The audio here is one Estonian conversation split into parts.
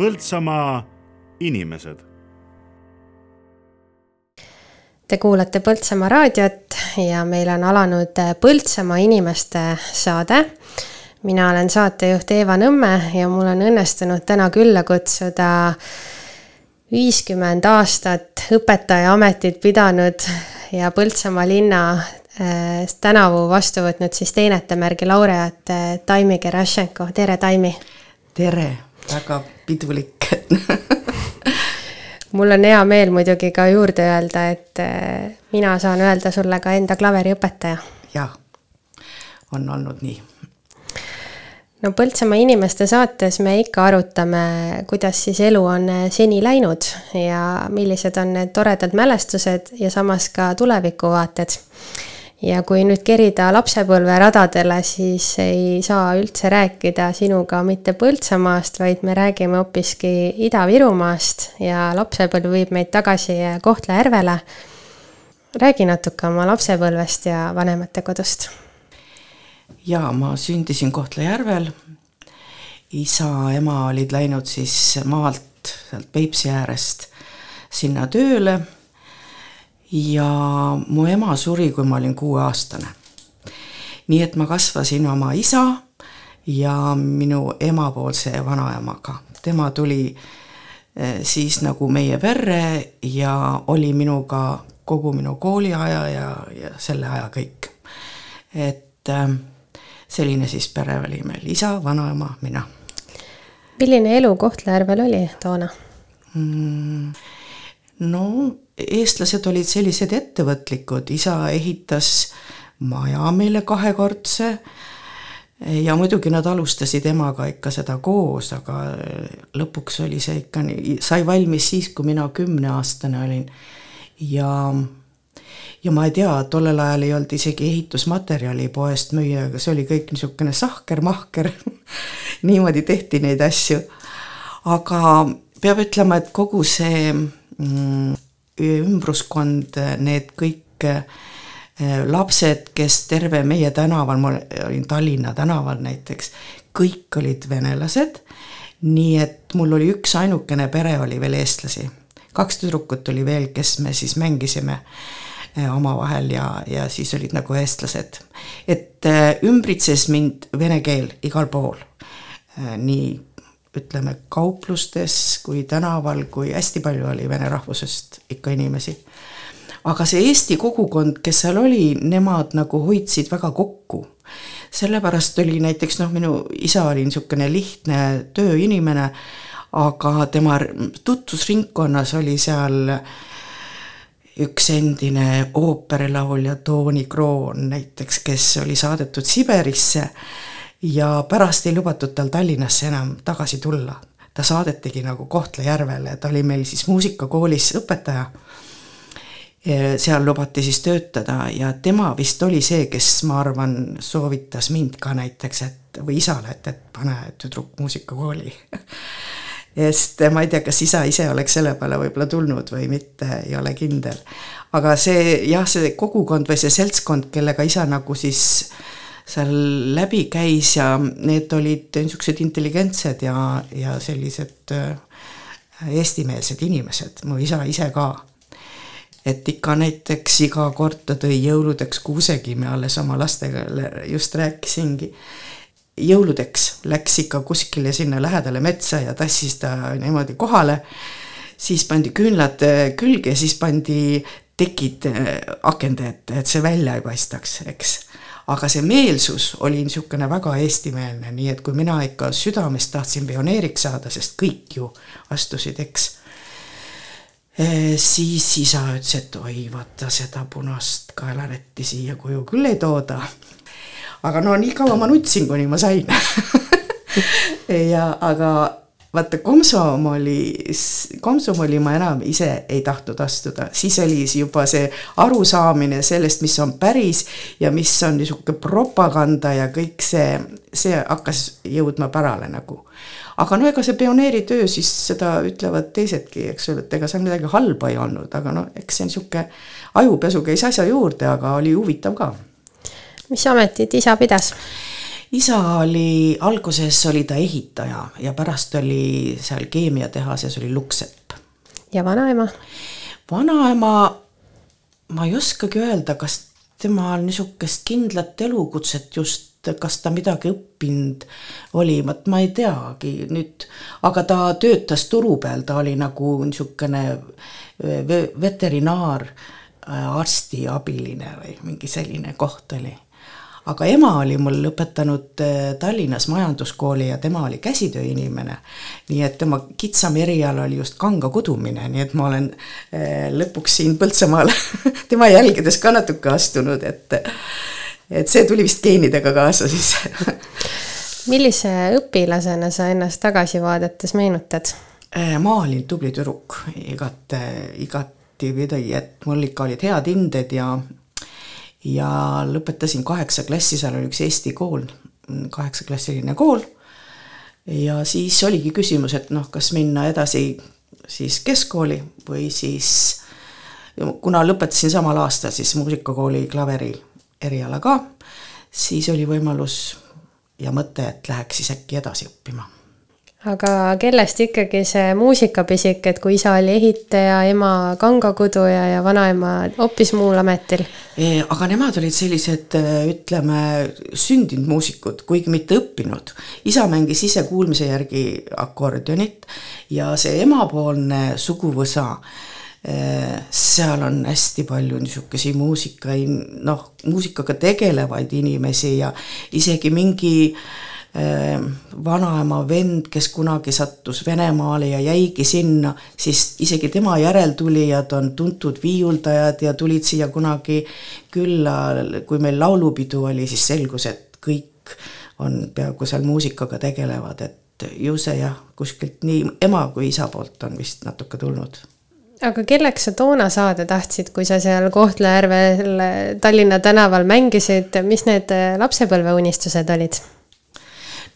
Põltsamaa inimesed. Te kuulate Põltsamaa raadiot ja meil on alanud Põltsamaa inimeste saade. mina olen saatejuht Eeva Nõmme ja mul on õnnestunud täna külla kutsuda viiskümmend aastat õpetajaametit pidanud ja Põltsamaa linna äh, tänavu vastu võtnud siis teenetemärgi laureaat äh, Taimi Gerašenko, tere Taimi! tere, väga pidulik mul on hea meel muidugi ka juurde öelda, et äh, mina saan öelda sulle ka enda klaveriõpetaja. jah, on olnud nii. no Põltsamaa inimeste saates me ikka arutame, kuidas siis elu on äh, seni läinud ja millised on need toredad mälestused ja samas ka tulevikuvaated ja kui nüüd kerida lapsepõlveradadele, siis ei saa üldse rääkida sinuga mitte Põltsamaast, vaid me räägime hoopiski Ida-Virumaast ja lapsepõlv viib meid tagasi Kohtla-Järvele. räägi natuke oma lapsepõlvest ja vanemate kodust. jaa, ma sündisin Kohtla-Järvel. isa, ema olid läinud siis maalt, sealt Peipsi äärest sinna tööle ja mu ema suri, kui ma olin kuueaastane. nii et ma kasvasin oma isa ja minu emapoolse vanaemaga. tema tuli eh, siis nagu meie perre ja oli minuga kogu minu kooliaja ja, ja selle aja kõik. et eh, selline siis pere oli meil, isa, vanaema, mina. milline elu Kohtla-Järvel oli toona mm,? No eestlased olid sellised ettevõtlikud, isa ehitas maja meile kahekordse ja muidugi nad alustasid emaga ikka seda koos, aga lõpuks oli see ikka sai valmis siis, kui mina kümneaastane olin. ja, ja ma ei tea, tollel ajal ei olnud isegi ehitusmaterjali poest müüa, aga see oli kõik niisugune sahker-mahker niimoodi tehti neid asju. aga peab ütlema, et kogu see ümbruskond, need kõik eh, lapsed, kes terve meie tänaval, ma olin Tallinna tänaval näiteks, kõik olid venelased. nii et mul oli üks ainukene pere oli veel eestlasi, kaks tüdrukut oli veel, kes me siis mängisime eh, omavahel ja, ja siis olid nagu eestlased. et eh, ümbritses mind vene keel igal pool. nii ütleme kauplustes kui tänaval, kui hästi palju oli vene rahvusest ikka inimesi. aga see eesti kogukond, kes seal oli, nemad nagu hoidsid väga kokku. sellepärast oli näiteks noh, minu isa oli niisugune lihtne tööinimene, aga tema tutvusringkonnas oli seal üks endine ooperilaulja Tony Kroon näiteks, kes oli saadetud Siberisse ja pärast ei lubatud tal Tallinnasse enam tagasi tulla. ta saadetigi nagu Kohtla-Järvele, ta oli meil siis muusikakoolis õpetaja. seal lubati siis töötada ja tema vist oli see, kes ma arvan, soovitas mind ka näiteks, et või isale, et, et pane tüdruk muusikakooli sest ma ei tea, kas isa ise oleks selle peale võib-olla tulnud või mitte, ei ole kindel. aga see jah, see kogukond või see seltskond, kellega isa nagu siis äh, seal läbi käis ja need olid niisugused intelligentsed ja, ja sellised äh, eestimeelsed inimesed, mu isa ise ka. et ikka näiteks iga kord ta tõi jõuludeks kuusekimme, alles oma lastega just rääkisingi. jõuludeks läks ikka kuskile sinna lähedale metsa ja tassis ta niimoodi kohale, siis pandi küünlad äh, külge, siis pandi tekid äh, akende ette, et see välja ei paistaks, eks aga see meelsus oli niisugune väga eestimeelne, nii et kui mina ikka südamest tahtsin pioneeriks saada, sest kõik ju astusid, eks. Eh, siis isa ütles, et oi, vaata seda punast kaelarätti siia koju küll ei tooda. aga no nii kaua ma nutsin, kuni ma sain ja aga vaata komsomoli, komsomoli ma enam ise ei tahtnud astuda, siis oli juba see arusaamine sellest, mis on päris ja mis on niisugune propaganda ja kõik see, see hakkas jõudma pärale nagu. aga no ega see pioneeritöö siis seda ütlevad teisedki, eks ole, et ega seal midagi halba ei olnud, aga no eks see niisugune ajupesu käis asja juurde, aga oli huvitav ka. mis ametit isa pidas? Isa oli, alguses oli ta ehitaja ja pärast oli seal keemiatehases oli lukksepp. ja vanaema? vanaema, ma ei oskagi öelda, kas temal niisugust kindlat elukutset just, kas ta midagi õppinud oli, vot ma ei teagi nüüd, aga ta töötas turu peal, ta oli nagu niisugune veterinaar, arsti abiline või mingi selline koht oli aga ema oli mul õpetanud äh, Tallinnas majanduskooli ja tema oli käsitööinimene. nii et tema kitsam eriala oli just kanga kudumine, nii et ma olen äh, lõpuks siin Põltsamaal tema jälgedes ka natuke astunud, et et see tuli vist geenidega kaasa siis millise õpilasena sa ennast tagasi vaadates meenutad? Äh, ma olin tubli tüdruk, igat, igatipidi, et mul ikka olid head hinded ja ja lõpetasin kaheksa klassi, seal oli üks eesti kool, kaheksaklassiline kool. ja siis oligi küsimus, et noh, kas minna edasi siis keskkooli või siis kuna lõpetasin samal aastal siis muusikakooli klaveri eriala ka, siis oli võimalus ja mõte, et läheks siis äkki edasi õppima aga kellest ikkagi see muusikapisik, et kui isa oli ehitaja, ema kangakuduja ja vanaema hoopis muul ametil? Aga nemad olid sellised, ütleme, sündinud muusikud, kuigi mitte õppinud. isa mängis ise kuulmise järgi akordionit ja see emapoolne suguvõsa, e, seal on hästi palju niisuguseid muusika, noh, muusikaga tegelevaid inimesi ja isegi mingi äh, vanaema vend, kes kunagi sattus Venemaale ja jäigi sinna, siis isegi tema järeltulijad on tuntud viiuldajad ja tulid siia kunagi külla, kui meil laulupidu oli, siis selgus, et kõik on peaaegu seal muusikaga tegelevad, et ju see jah, kuskilt nii ema kui isa poolt on vist natuke tulnud. Aga kelleks sa toona saada tahtsid, kui sa seal Kohtla-Järvel Tallinna tänaval mängisid, mis need lapsepõlveunistused olid?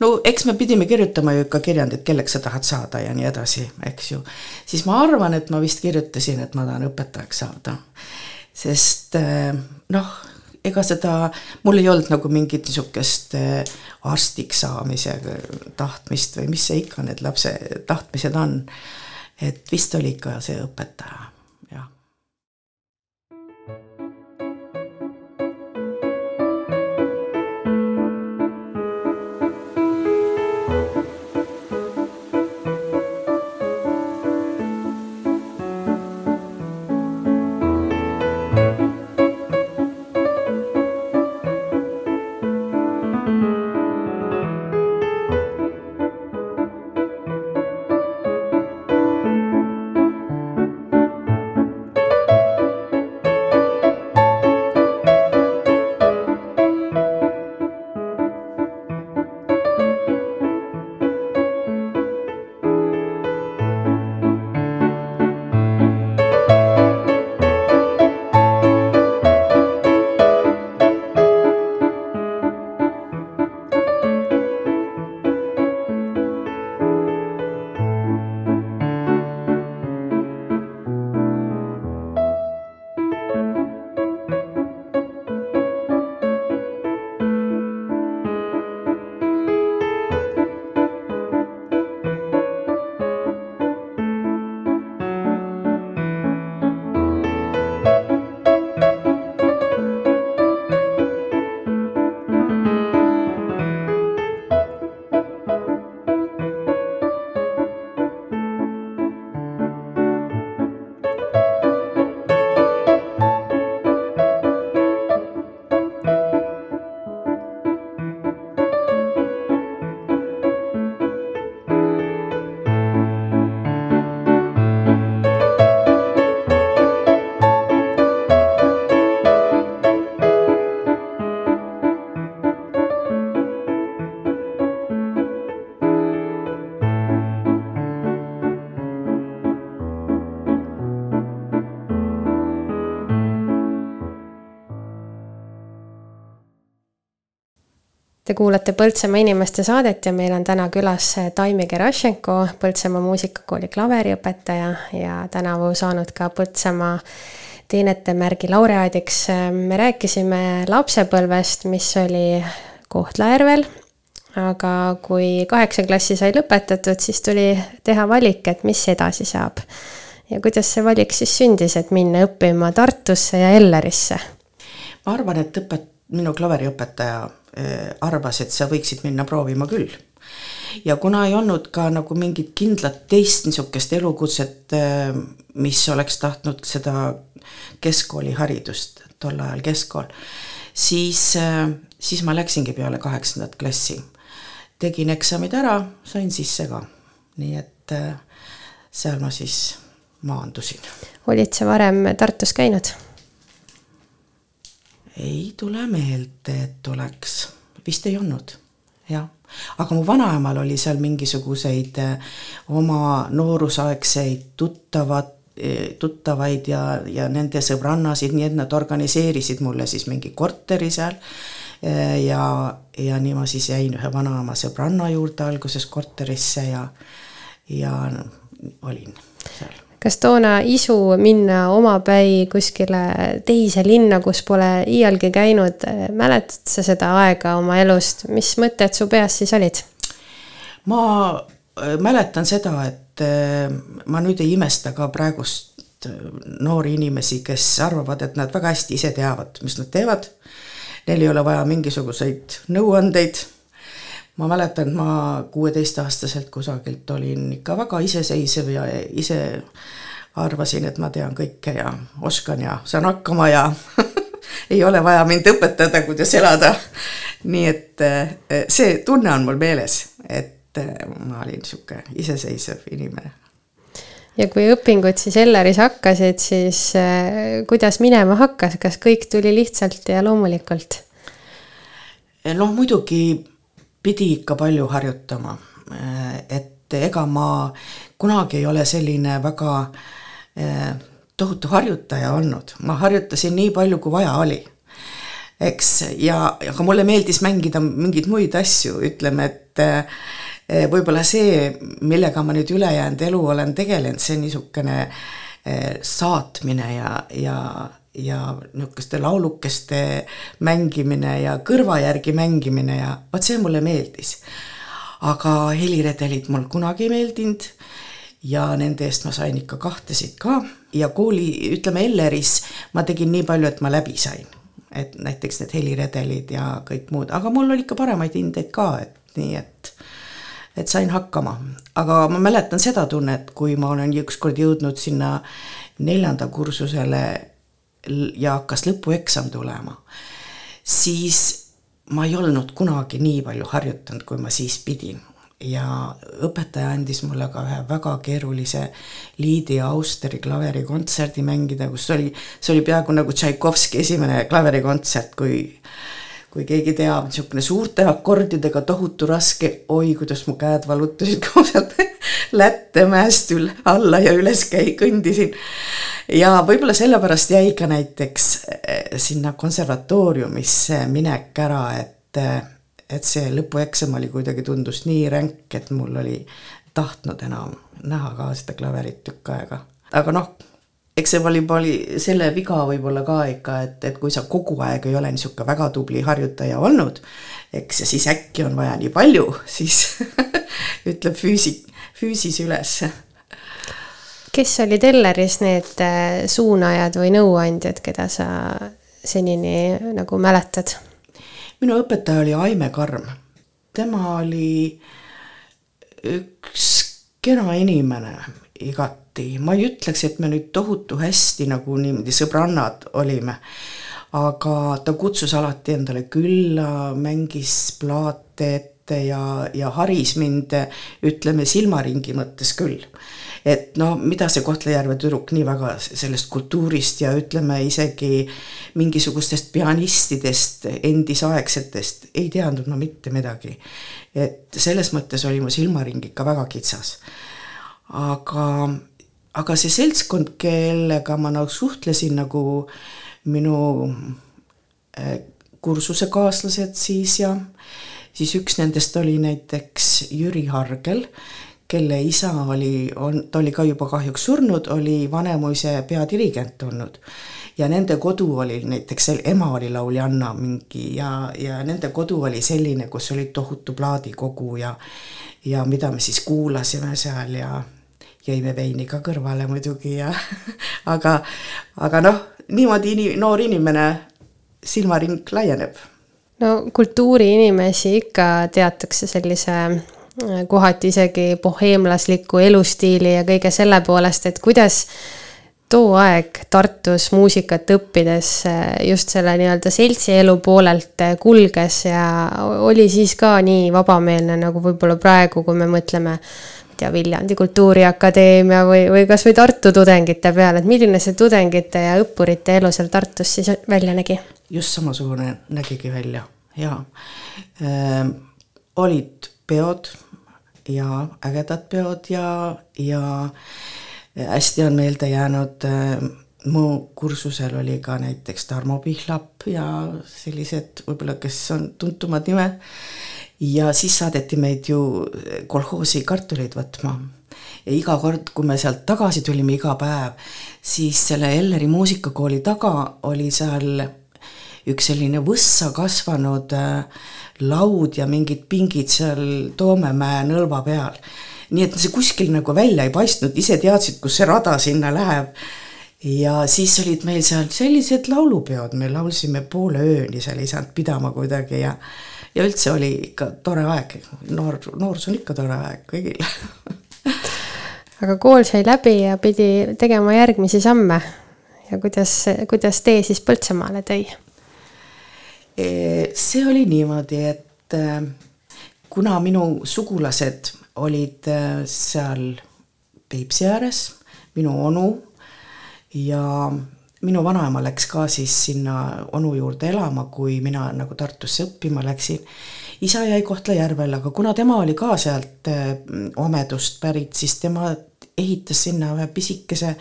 No eks me pidime kirjutama ju ikka kirjandit, kelleks sa tahad saada ja nii edasi, eks ju. siis ma arvan, et ma vist kirjutasin, et ma tahan õpetajaks saada. sest eh, noh, ega seda, mul ei olnud nagu mingit niisugust eh, arstiks saamise tahtmist või mis see ikka need lapse tahtmised on. et vist oli ikka see õpetaja Te kuulate Põltsamaa inimeste saadet ja meil on täna külas Taimi Gerašenko, Põltsamaa muusikakooli klaveriõpetaja ja tänavu saanud ka Põltsamaa teenetemärgi laureaadiks. me rääkisime lapsepõlvest, mis oli Kohtla-Järvel aga kui kaheksa klassi sai lõpetatud, siis tuli teha valik, et mis edasi saab. ja kuidas see valik siis sündis, et minna õppima Tartusse ja Ellerisse? ma arvan, et õpet-, minu klaveriõpetaja arvas, et sa võiksid minna proovima küll. ja kuna ei olnud ka nagu mingit kindlat teist niisugust elukutset, eh, mis oleks tahtnud seda keskkooliharidust, tol ajal keskkool, siis, eh, siis ma läksingi peale kaheksandat klassi tegin eksamid ära, sain sisse ka. nii et äh, seal ma siis maandusin. olid sa varem Tartus käinud? Ei tule meelde, et oleks, vist ei olnud, jah. aga mu vanaemal oli seal mingisuguseid äh, oma noorusaegseid tuttavad, äh, tuttavaid ja, ja nende sõbrannasid, nii et nad organiseerisid mulle siis mingi korteri seal Äh, ja, ja nii ma siis jäin ühe vanaema sõbranna juurde alguses korterisse ja, ja olin seal. Kas toona isu minna omapäi kuskile teise linna, kus pole iialgi käinud, mäletad sa seda aega oma elust, mis mõtted su peas siis olid? ma äh, mäletan seda, et äh, ma nüüd ei imesta ka praegust noori inimesi, kes arvavad, et nad väga hästi ise teavad, mis nad teevad neil ei ole vaja mingisuguseid nõuandeid. Ma mäletan, et ma kuueteistaastaselt kusagilt olin ikka väga iseseisev ja ise arvasin, et ma tean kõike ja oskan ja saan hakkama ja ei ole vaja mind õpetada, kuidas elada. nii et eh, see tunne on mul meeles, et eh, ma olin niisugune iseseisev inimene ja kui õpingud siis Elleris hakkasid, siis äh, kuidas minema hakkas, kas kõik tuli lihtsalt ja loomulikult? noh, muidugi pidi ikka palju harjutama, et ega ma kunagi ei ole selline väga äh, tohutu harjutaja olnud, ma harjutasin nii palju, kui vaja oli. Eks, ja, aga mulle meeldis mängida mingeid muid asju, ütleme, et Eh, võib-olla see, millega ma nüüd ülejäänud elu olen tegelenud, see niisugune eh, saatmine ja, ja, ja niisuguste laulukeste mängimine ja kõrva järgi mängimine ja vot see mulle meeldis. aga heliredelid mul kunagi ei meeldinud ja nende eest ma sain ikka kahtesid ka ja kooli, ütleme Elleris ma tegin nii palju, et ma läbi sain. et näiteks need heliredelid ja kõik muud, aga mul oli ikka paremaid hindeid ka, et nii et et sain hakkama, aga ma mäletan seda tunnet, kui ma olen ükskord jõudnud sinna neljanda kursusele ja hakkas lõpueksam tulema, siis ma ei olnud kunagi nii palju harjutanud, kui ma siis pidin. Ja õpetaja andis mulle ka ühe väga keerulise Liidi Austeri klaverikontserdi mängida, kus oli, see oli peaaegu nagu Tšaikovski esimene klaverikontsert, kui kui keegi teab, niisugune suurte akordidega tohutu raske, oi, kuidas mu käed valutasid, kui ma sealt Lätte mäest üle, alla ja üles käi-, kõndisin. ja võib-olla sellepärast jäi ka näiteks eh, sinna konservatooriumisse minek ära, et, eh, et see lõpueksam oli kuidagi, tundus nii ränk, et mul oli tahtnud enam näha ka seda klaverit tükk aega. aga noh eks see oli, oli selle viga võib-olla ka ikka, et, et kui sa kogu aeg ei ole niisugune väga tubli harjutaja olnud, eks ja siis äkki on vaja nii palju, siis ütleb füüsik, füüsis üles. kes olid Elleris need äh, suunajad või nõuandjad, keda sa senini nagu mäletad? minu õpetaja oli Aime Karm. tema oli üks kena inimene igati, ma ei ütleks, et me nüüd tohutu hästi nagu niimoodi sõbrannad olime, aga ta kutsus alati endale külla, mängis plaate ette ja, ja haris mind, ütleme, silmaringi mõttes küll. Et no mida see Kohtla-Järve tüdruk nii väga sellest kultuurist ja ütleme isegi mingisugustest pianistidest endisaegsetest ei teadnud no mitte midagi. et selles mõttes oli mu silmaring ikka väga kitsas aga, aga see seltskond, kellega ma nagu suhtlesin nagu minu äh, kursusekaaslased siis ja siis üks nendest oli näiteks Jüri Hargel, kelle isa oli, on, ta oli ka juba kahjuks surnud, oli Vanemuise peadirigent olnud. ja nende kodu oli näiteks, ema oli lauljanna mingi ja, ja nende kodu oli selline, kus oli tohutu plaadikogu ja ja mida me siis kuulasime seal ja jõime veini ka kõrvale muidugi ja aga, aga noh, niimoodi ini, noor inimene, silmaring laieneb. no kultuuriinimesi ikka teatakse sellise äh, kohati isegi boheemlasliku elustiili ja kõige selle poolest, et kuidas too aeg Tartus muusikat õppides äh, just selle nii-öelda seltsielu poolelt äh, kulges ja oli siis ka nii vabameelne, nagu võib-olla praegu, kui me mõtleme ei tea, Viljandi Kultuuriakadeemia või, või kasvõi Tartu tudengite peale, et milline see tudengite ja õppurite elu seal Tartus siis välja nägi? just samasugune nägigi välja, jaa ehm,. olid peod ja ägedad peod ja, ja hästi on meelde jäänud äh, mu kursusel oli ka näiteks Tarmo Pihlap ja sellised võib-olla, kes on tuntumad nimed ja siis saadeti meid ju kolhoosi kartuleid võtma. ja iga kord, kui me sealt tagasi tulime iga päev, siis selle Elleri muusikakooli taga oli seal üks selline võssa kasvanud äh, laud ja mingid pingid seal Toomemäe nõlva peal. nii et see kuskil nagu välja ei paistnud, ise teadsid, kus see rada sinna läheb. ja siis olid meil seal sellised laulupeod, me laulsime poole ööni seal, ei saanud pidama kuidagi ja ja üldse oli ikka tore aeg, noor, noorus on ikka tore aeg kõigil aga kool sai läbi ja pidi tegema järgmisi samme. ja kuidas, kuidas tee siis Põltsamaale tõi? E, see oli niimoodi, et e, kuna minu sugulased olid e, seal Peipsi ääres, minu onu ja minu vanaema läks ka siis sinna onu juurde elama, kui mina nagu Tartusse õppima läksin. isa jäi Kohtla-Järvele, aga kuna tema oli ka sealt Omedust pärit, siis tema ehitas sinna ühe pisikese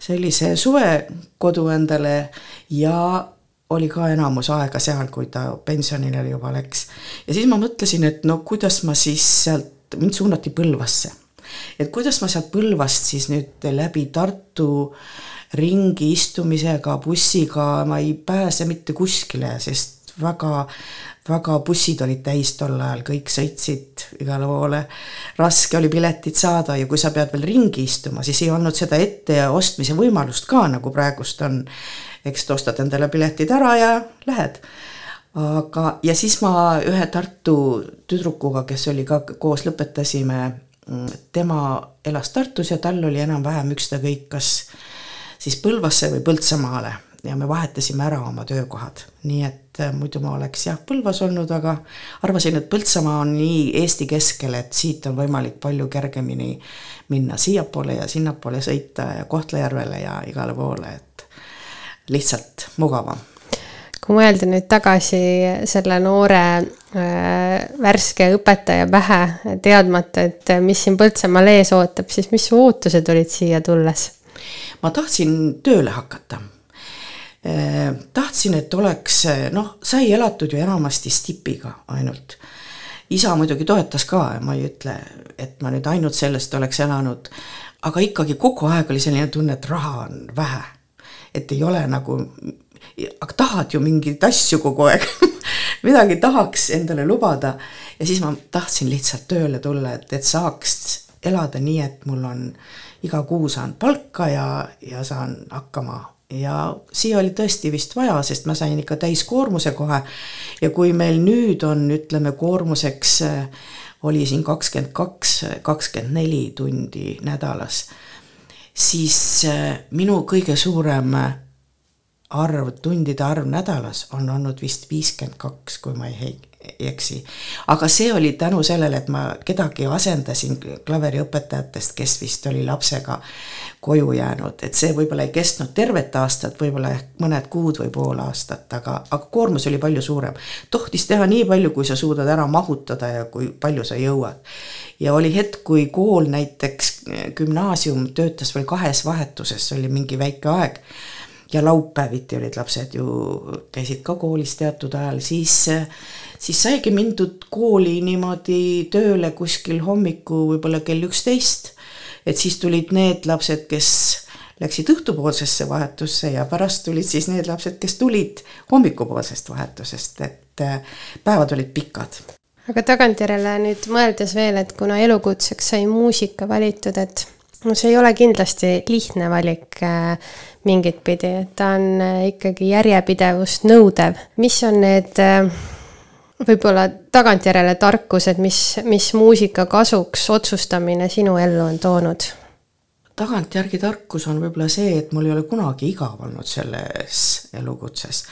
sellise suvekodu endale ja oli ka enamus aega seal, kui ta pensionile juba läks. ja siis ma mõtlesin, et no kuidas ma siis sealt, mind suunati Põlvasse. et kuidas ma sealt Põlvast siis nüüd läbi Tartu äh, ringi istumisega, bussiga ma ei pääse mitte kuskile, sest väga, väga bussid olid täis tol ajal, kõik sõitsid igale poole. raske oli piletit saada ja kui sa pead veel ringi istuma, siis ei olnud seda ette ostmise võimalust ka, nagu praegust on. eks ostad endale piletid ära ja lähed aga, ja siis ma ühe Tartu tüdrukuga, kes oli ka koos, lõpetasime, tema elas Tartus ja tal oli enam-vähem ükskõik, kas siis Põlvasse või Põltsamaale ja me vahetasime ära oma töökohad, nii et äh, muidu ma oleks jah, Põlvas olnud, aga arvasin, et Põltsamaa on nii Eesti keskel, et siit on võimalik palju kergemini minna siiapoole ja sinnapoole sõita ja Kohtla-Järvele ja igale poole, et lihtsalt mugavam kui mõelda nüüd tagasi selle noore äh, värske õpetaja pähe, teadmata, et mis siin Põltsamaal ees ootab, siis mis su ootused olid siia tulles? Ma tahtsin tööle hakata. Äh, tahtsin, et oleks, noh, sai elatud ju enamasti stipiga ainult. isa muidugi toetas ka, ma ei ütle, et ma nüüd ainult sellest oleks elanud, aga ikkagi kogu aeg oli selline tunne, et raha on vähe. et ei ole nagu, aga tahad ju mingeid asju kogu aeg midagi tahaks endale lubada ja siis ma tahtsin lihtsalt tööle tulla, et, et saaks elada nii, et mul on äh, iga kuu saan palka ja, ja saan hakkama ja siia oli tõesti vist vaja, sest ma sain ikka täiskoormuse kohe. ja kui meil nüüd on, ütleme koormuseks äh, oli siin kakskümmend kaks, kakskümmend neli tundi nädalas, siis äh, minu kõige suurem arv, tundide arv nädalas on olnud vist viiskümmend kaks, kui ma ei ei eksi. aga see oli tänu sellele, et ma kedagi asendasin klaveriõpetajatest, kes vist oli lapsega koju jäänud, et see võib-olla ei kestnud tervet aastat, võib-olla ehk mõned kuud või pool aastat, aga, aga koormus oli palju suurem. tohtis teha nii palju, kui sa suudad ära mahutada ja kui palju sa jõuad. ja oli hetk, kui kool näiteks, gümnaasium töötas veel kahes vahetuses, oli mingi väike aeg ja laupäeviti olid lapsed ju, käisid ka koolis teatud ajal, siis siis saigi mindud kooli niimoodi tööle kuskil hommikul võib-olla kell üksteist. et siis tulid need lapsed, kes läksid õhtupoolsesse vahetusse ja pärast tulid siis need lapsed, kes tulid hommikupoolsest vahetusest, et äh, päevad olid pikad. aga tagantjärele nüüd mõeldes veel, et kuna elukutseks sai muusika valitud, et no see ei ole kindlasti lihtne valik äh, mingit pidi, et ta on äh, ikkagi järjepidevust nõudev. mis on need võib-olla tagantjärele tarkused, mis, mis muusika kasuks otsustamine sinu ellu on toonud? tagantjärgi tarkus on võib-olla see, et mul ei ole kunagi igav olnud selles elukutses.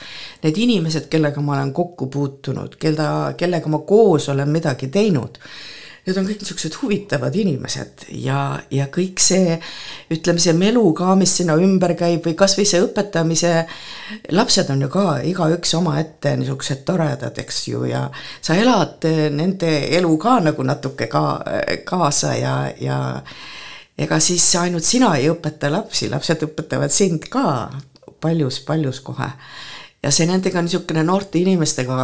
Need inimesed, kellega ma olen kokku puutunud, keda, kellega ma koos olen midagi teinud, need on kõik niisugused huvitavad inimesed ja, ja kõik see, ütleme, see melu ka, mis sinna ümber käib või kasvõi see õpetamise, lapsed on ju ka igaüks omaette niisugused toredad, eks ju, ja sa elad nende elu ka nagu natuke ka kaasa ja, ja ega siis ainult sina ei õpeta lapsi, lapsed õpetavad sind ka paljus-paljus kohe. ja see nendega niisugune noorte inimestega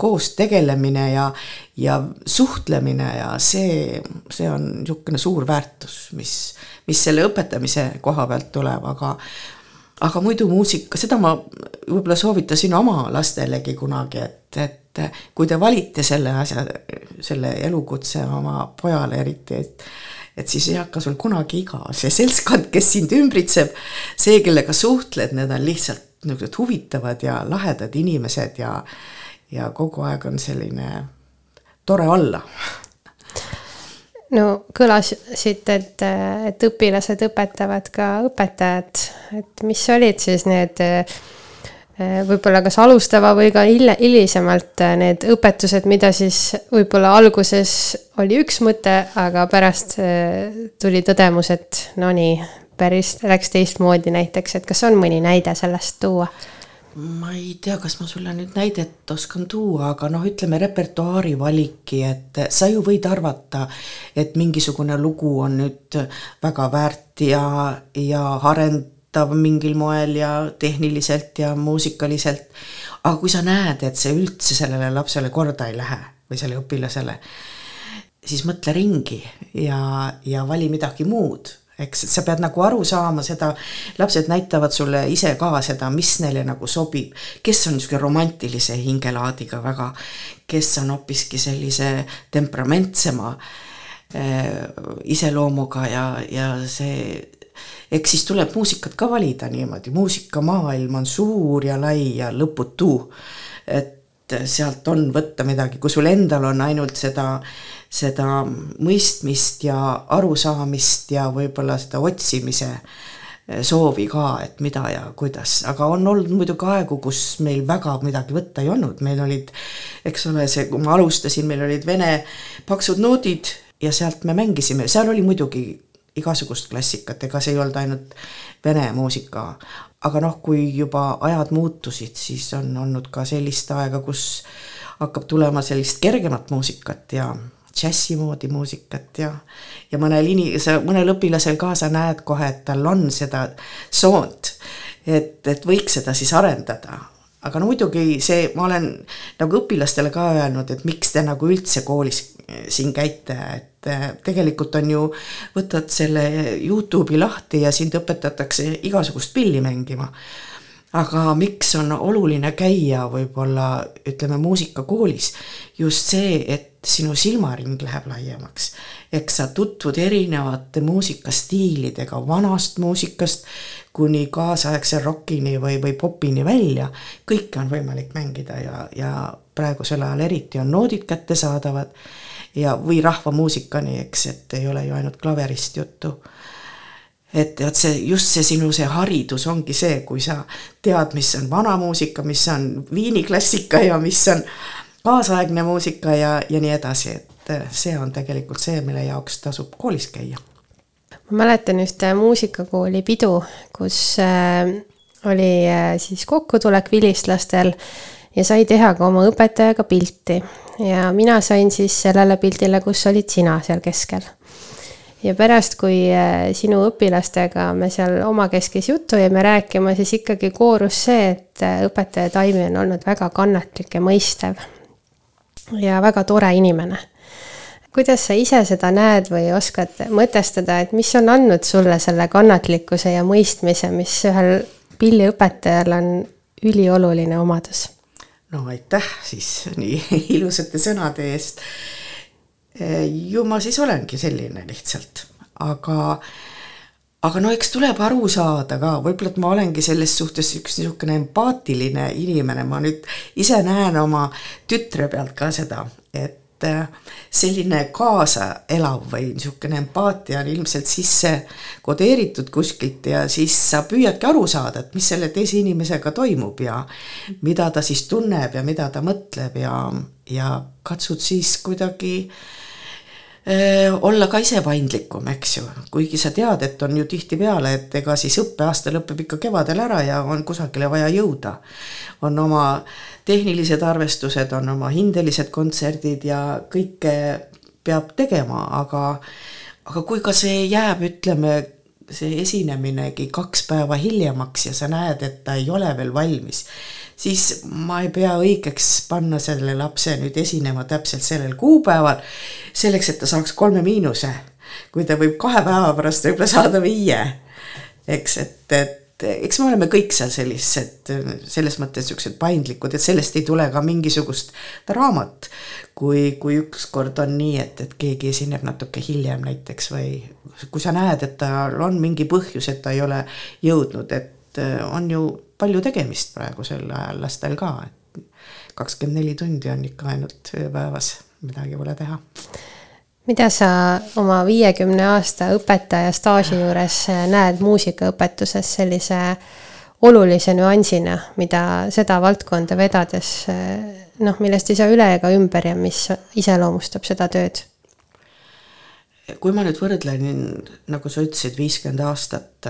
koos tegelemine ja, ja suhtlemine ja see, see on niisugune suur väärtus, mis, mis selle õpetamise koha pealt tuleb, aga aga muidu muusika, seda ma võib-olla soovitasin oma lastelegi kunagi, et, et kui te valite selle asja, selle elukutse oma pojale eriti, et et siis ei hakka sul kunagi igav, see seltskond, kes sind ümbritseb, see, kellega suhtled, need on lihtsalt niisugused huvitavad ja lahedad inimesed ja ja kogu aeg on selline tore olla. No kõlas siit, et, et õpilased õpetavad ka õpetajat, et mis olid siis need Äh, võib-olla kas alustava või ka hilja, hilisemalt äh, need õpetused, mida siis võib-olla alguses oli üks mõte, aga pärast äh, tuli tõdemus, et no nii, päris läks teistmoodi näiteks, et kas on mõni näide sellest tuua? Ma ei tea, kas ma sulle nüüd näidet oskan tuua, aga noh, ütleme repertuaari valiki, et sa ju võid arvata, et mingisugune lugu on nüüd väga väärt ja, ja arend-, huvitav mingil moel ja tehniliselt ja muusikaliselt. aga kui sa näed, et see üldse sellele lapsele korda ei lähe või selle õpilasele, siis mõtle ringi ja, ja vali midagi muud eks, sa pead nagu aru saama seda, lapsed näitavad sulle ise ka seda, mis neile nagu sobib, kes on niisugune romantilise hingelaadiga väga, kes on hoopiski sellise temperamentsema äh, iseloomuga ja, ja see eks siis tuleb muusikat ka valida niimoodi, muusikamaailm on suur ja lai ja lõputu. et sealt on võtta midagi, kui sul endal on ainult seda, seda mõistmist ja arusaamist ja võib-olla seda otsimise soovi ka, et mida ja kuidas, aga on olnud muidugi aegu, kus meil väga midagi võtta ei olnud, meil olid, eks ole, see, kui ma alustasin, meil olid vene paksud noodid ja sealt me mängisime, seal oli muidugi igasugust klassikat, ega see ei olnud ainult vene muusika. aga noh, kui juba ajad muutusid, siis on olnud ka sellist aega, kus hakkab tulema sellist kergemat muusikat ja džässi moodi muusikat ja, ja mõnel ini-, sa mõnel õpilasel ka sa näed kohe, et tal on seda soont, et, et võiks seda siis arendada. aga no muidugi see, ma olen nagu õpilastele ka öelnud, et miks te nagu üldse koolis siin käite, et eh, tegelikult on ju, võtad selle Youtube'i lahti ja sind õpetatakse igasugust pilli mängima. aga miks on oluline käia võib-olla ütleme muusikakoolis, just see, et sinu silmaring läheb laiemaks. eks sa tutvud erinevate muusikastiilidega, vanast muusikast kuni kaasaegse rokini või, või popini välja, kõike on võimalik mängida ja, ja praegusel ajal eriti on noodid kättesaadavad ja, või rahvamuusikani, eks, et ei ole ju ainult klaverist juttu. et, et see, just see sinu see haridus ongi see, kui sa tead, mis on vana muusika, mis on Viini klassika ja mis on kaasaegne muusika ja, ja nii edasi, et see on tegelikult see, mille jaoks tasub koolis käia. ma mäletan ühte muusikakooli pidu, kus äh, oli äh, siis kokkutulek vilistlastel ja sai teha ka oma õpetajaga pilti ja mina sain siis sellele pildile, kus olid sina seal keskel. ja pärast, kui äh, sinu õpilastega me seal omakeskis juttu jäime rääkima, siis ikkagi koorus see, et äh, õpetaja Taimi on olnud väga kannatlik ja mõistev. Ja väga tore inimene kuidas sa ise seda näed või oskad mõtestada, et mis on andnud sulle selle kannatlikkuse ja mõistmise, mis ühel pilliõpetajal on ülioluline omadus? no aitäh siis nii ilusate sõnade eest. ju ma siis olengi selline lihtsalt, aga aga no eks tuleb aru saada ka, võib-olla et ma olengi selles suhtes üks niisugune empaatiline inimene, ma nüüd ise näen oma tütre pealt ka seda, et äh, selline kaaselav või niisugune empaatia on ilmselt sisse kodeeritud kuskilt ja siis sa püüadki aru saada, et mis selle teise inimesega toimub ja mida ta siis tunneb ja mida ta mõtleb ja, ja katsud siis kuidagi äh, olla ka ise paindlikum, eks ju, kuigi sa tead, et on ju tihtipeale, et ega siis õppeaasta lõpeb ikka kevadel ära ja on kusagile vaja jõuda. on oma tehnilised arvestused, on oma hindelised kontserdid ja kõike peab tegema, aga aga kui ka see jääb, ütleme, see esineminegi kaks päeva hiljemaks ja sa näed, et ta ei ole veel valmis siis ma ei pea õigeks panna selle lapse nüüd esinema täpselt sellel kuupäeval, selleks, et ta saaks kolme miinuse, kui ta võib kahe päeva pärast võib-olla saada viie. eks, et, et eks me oleme kõik seal sellised, selles mõttes niisugused paindlikud, et sellest ei tule ka mingisugust draamat. kui, kui ükskord on nii, et, et keegi esineb natuke hiljem näiteks või kui sa näed, et tal on mingi põhjus, et ta ei ole jõudnud, et on ju palju tegemist praegusel ajal lastel ka, et kakskümmend neli tundi on ikka ainult ööpäevas, midagi pole teha. Mida sa oma viiekümne aasta õpetaja staaži juures näed muusikaõpetuses sellise olulise nüansina, mida seda valdkonda vedades noh, millest ei saa üle ega ümber ja mis iseloomustab seda tööd? Kui ma nüüd võrdlen, nagu sa ütlesid, viiskümmend aastat,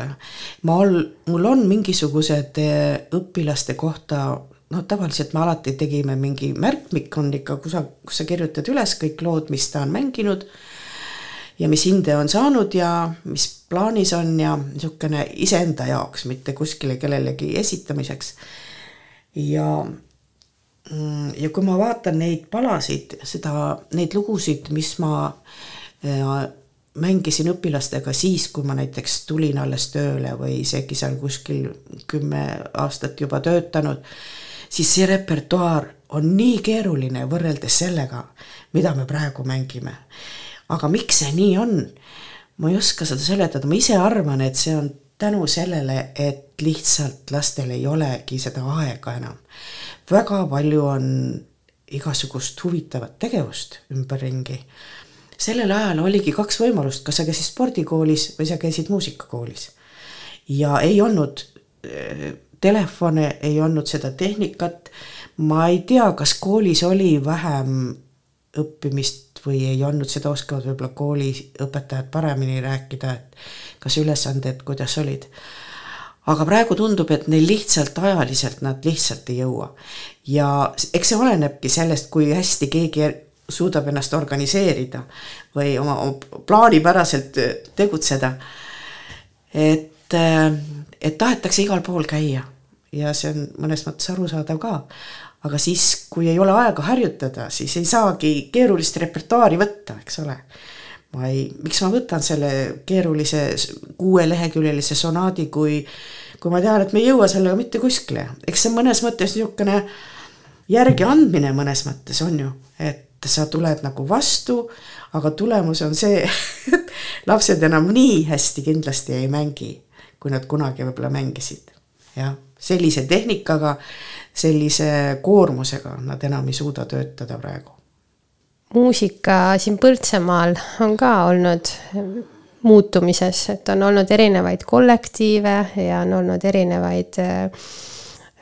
ma ol-, mul on mingisugused eh, õpilaste kohta noh, tavaliselt me alati tegime mingi märkmik on ikka kusa-, kus sa kirjutad üles kõik lood, mis ta on mänginud ja mis hinde on saanud ja mis plaanis on ja niisugune iseenda jaoks, mitte kuskile kellelegi esitamiseks. ja, mm, ja kui ma vaatan neid palasid, seda, neid lugusid, mis ma mängisin õpilastega siis, kui ma näiteks tulin alles tööle või isegi seal kuskil kümme aastat juba töötanud, siis see repertuaar on nii keeruline võrreldes sellega, mida me praegu mängime. aga miks see nii on? ma ei oska seda seletada, ma ise arvan, et see on tänu sellele, et lihtsalt lastel ei olegi seda aega enam. väga palju on igasugust huvitavat tegevust ümberringi sellel ajal oligi kaks võimalust, kas sa käisid spordikoolis või sa käisid muusikakoolis. ja ei olnud äh, telefone, ei olnud seda tehnikat. ma ei tea, kas koolis oli vähem õppimist või ei olnud, seda oskavad võib-olla kooliõpetajad paremini rääkida, et kas ülesanded, kuidas olid. aga praegu tundub, et neil lihtsalt ajaliselt nad lihtsalt ei jõua. ja eks see olenebki sellest, kui hästi keegi suudab ennast organiseerida või oma, oma plaanipäraselt tegutseda. et, et tahetakse igal pool käia ja see on mõnes mõttes arusaadav ka. aga siis, kui ei ole aega harjutada, siis ei saagi keerulist repertuaari võtta, eks ole. ma ei, miks ma võtan selle keerulise kuueleheküljelise sonaadi, kui, kui ma tean, et me ei jõua sellega mitte kuskile, eks see mõnes mõttes niisugune järgiandmine mõnes mõttes on ju, et sa tuled nagu vastu, aga tulemus on see, et lapsed enam nii hästi kindlasti ei mängi, kui nad kunagi võib-olla mängisid. jah, sellise tehnikaga, sellise koormusega nad enam ei suuda töötada praegu. muusika siin Põltsamaal on ka olnud muutumises, et on olnud erinevaid kollektiive ja on olnud erinevaid äh,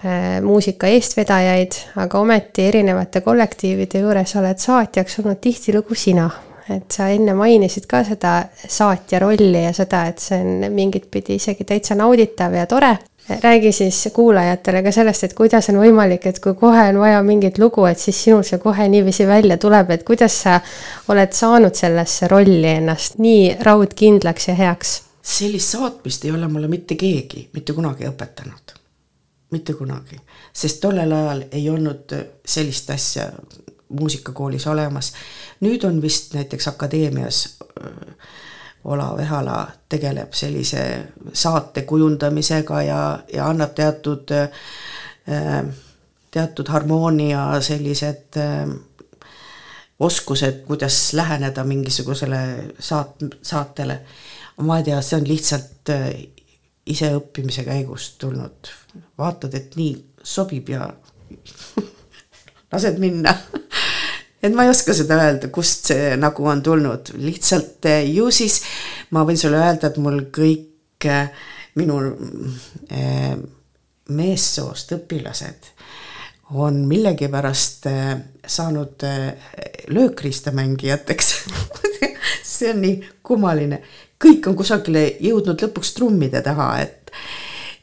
Äh, muusika eestvedajaid, aga ometi erinevate kollektiivide juures oled saatjaks olnud tihtilugu sina. et sa enne mainisid ka seda saatja rolli ja seda, et see on mingit pidi isegi täitsa nauditav ja tore. Räägi siis kuulajatele ka sellest, et kuidas on võimalik, et kui kohe on vaja mingit lugu, et siis sinul see kohe niiviisi välja tuleb, et kuidas sa oled saanud sellesse rolli ennast nii raudkindlaks ja heaks? sellist saatmist ei ole mulle mitte keegi mitte kunagi õpetanud mitte kunagi, sest tollel ajal ei olnud sellist asja muusikakoolis olemas. nüüd on vist näiteks akadeemias äh, Olav Ehala tegeleb sellise saate kujundamisega ja, ja annab teatud, äh, teatud harmoonia sellised äh, oskused, kuidas läheneda mingisugusele saat-, saatele. ma ei tea, see on lihtsalt iseõppimise käigus tulnud, vaatad, et nii sobib ja lased minna et ma ei oska seda öelda, kust see nagu on tulnud, lihtsalt eh, ju siis ma võin sulle öelda, et mul kõik eh, minu eh, meessoost õpilased on millegipärast saanud löökriistamängijateks. See on nii kummaline, kõik on kusagile jõudnud lõpuks trummide taha, et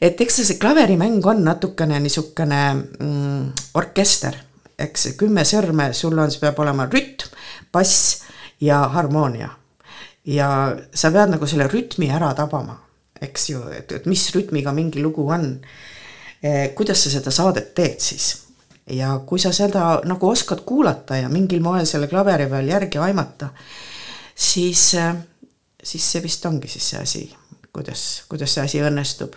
et eks see klaverimäng on natukene niisugune mm, orkester eks kümme sõrme, sul on, see peab olema rütm, bass ja harmoonia. ja sa pead nagu selle rütmi ära tabama, eks ju, et, et mis rütmiga mingi lugu on. Eh, kuidas sa seda saadet teed siis? ja kui sa seda nagu oskad kuulata ja mingil moel selle klaveri peal järgi aimata, siis, eh, siis see vist ongi siis see asi, kuidas, kuidas see asi õnnestub